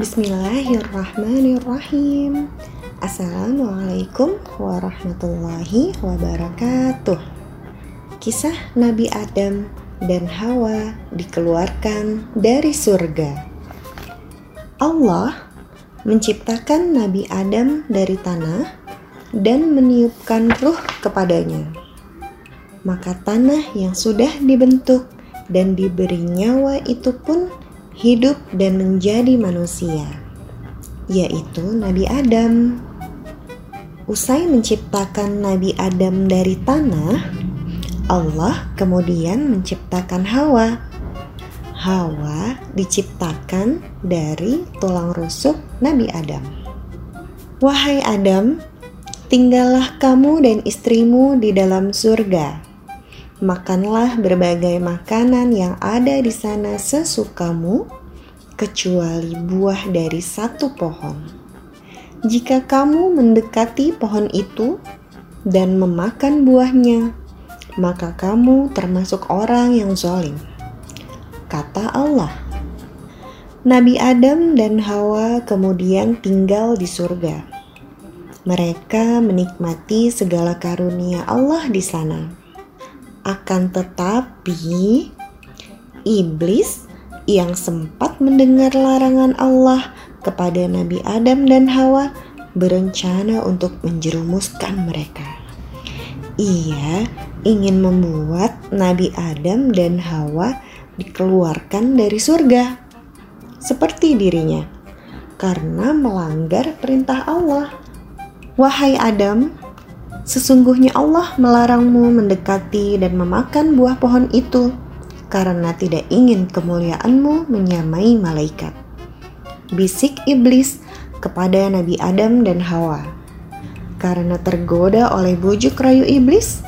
Bismillahirrahmanirrahim. Assalamualaikum warahmatullahi wabarakatuh. Kisah Nabi Adam dan Hawa dikeluarkan dari surga. Allah menciptakan Nabi Adam dari tanah dan meniupkan ruh kepadanya. Maka tanah yang sudah dibentuk dan diberi nyawa itu pun hidup dan menjadi manusia, yaitu Nabi Adam. Usai menciptakan Nabi Adam dari tanah, Allah kemudian menciptakan Hawa. Hawa diciptakan dari tulang rusuk Nabi Adam. Wahai Adam, tinggallah kamu dan istrimu di dalam surga. Makanlah berbagai makanan yang ada di sana sesukamu, kecuali buah dari satu pohon. Jika kamu mendekati pohon itu dan memakan buahnya, maka kamu termasuk orang yang zolim. Kata Allah. Nabi Adam dan Hawa kemudian tinggal di surga mereka menikmati segala karunia Allah di sana. Akan tetapi, iblis yang sempat mendengar larangan Allah kepada Nabi Adam dan Hawa berencana untuk menjerumuskan mereka. Ia ingin membuat Nabi Adam dan Hawa dikeluarkan dari surga, seperti dirinya, karena melanggar perintah Allah. Wahai Adam, sesungguhnya Allah melarangmu mendekati dan memakan buah pohon itu karena tidak ingin kemuliaanmu menyamai malaikat. Bisik iblis kepada Nabi Adam dan Hawa. Karena tergoda oleh bujuk rayu iblis,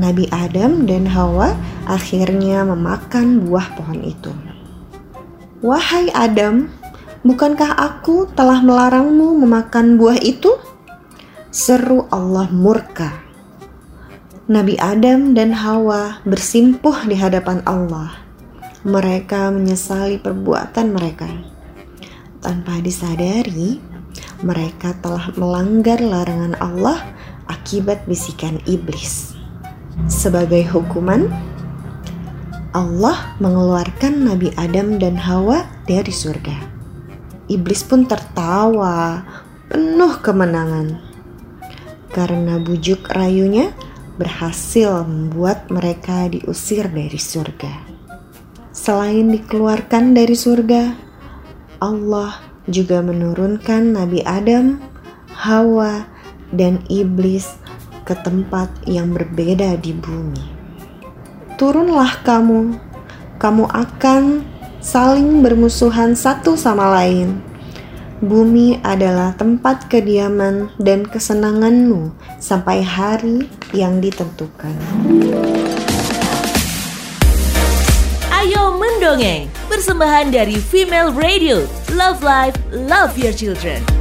Nabi Adam dan Hawa akhirnya memakan buah pohon itu. Wahai Adam, bukankah aku telah melarangmu memakan buah itu? Seru Allah murka. Nabi Adam dan Hawa bersimpuh di hadapan Allah. Mereka menyesali perbuatan mereka. Tanpa disadari, mereka telah melanggar larangan Allah akibat bisikan iblis. Sebagai hukuman, Allah mengeluarkan Nabi Adam dan Hawa dari surga. Iblis pun tertawa, penuh kemenangan karena bujuk rayunya berhasil membuat mereka diusir dari surga. Selain dikeluarkan dari surga, Allah juga menurunkan Nabi Adam, Hawa, dan iblis ke tempat yang berbeda di bumi. Turunlah kamu, kamu akan saling bermusuhan satu sama lain Bumi adalah tempat kediaman dan kesenanganmu sampai hari yang ditentukan. Ayo mendongeng, persembahan dari Female Radio. Love Life, Love Your Children.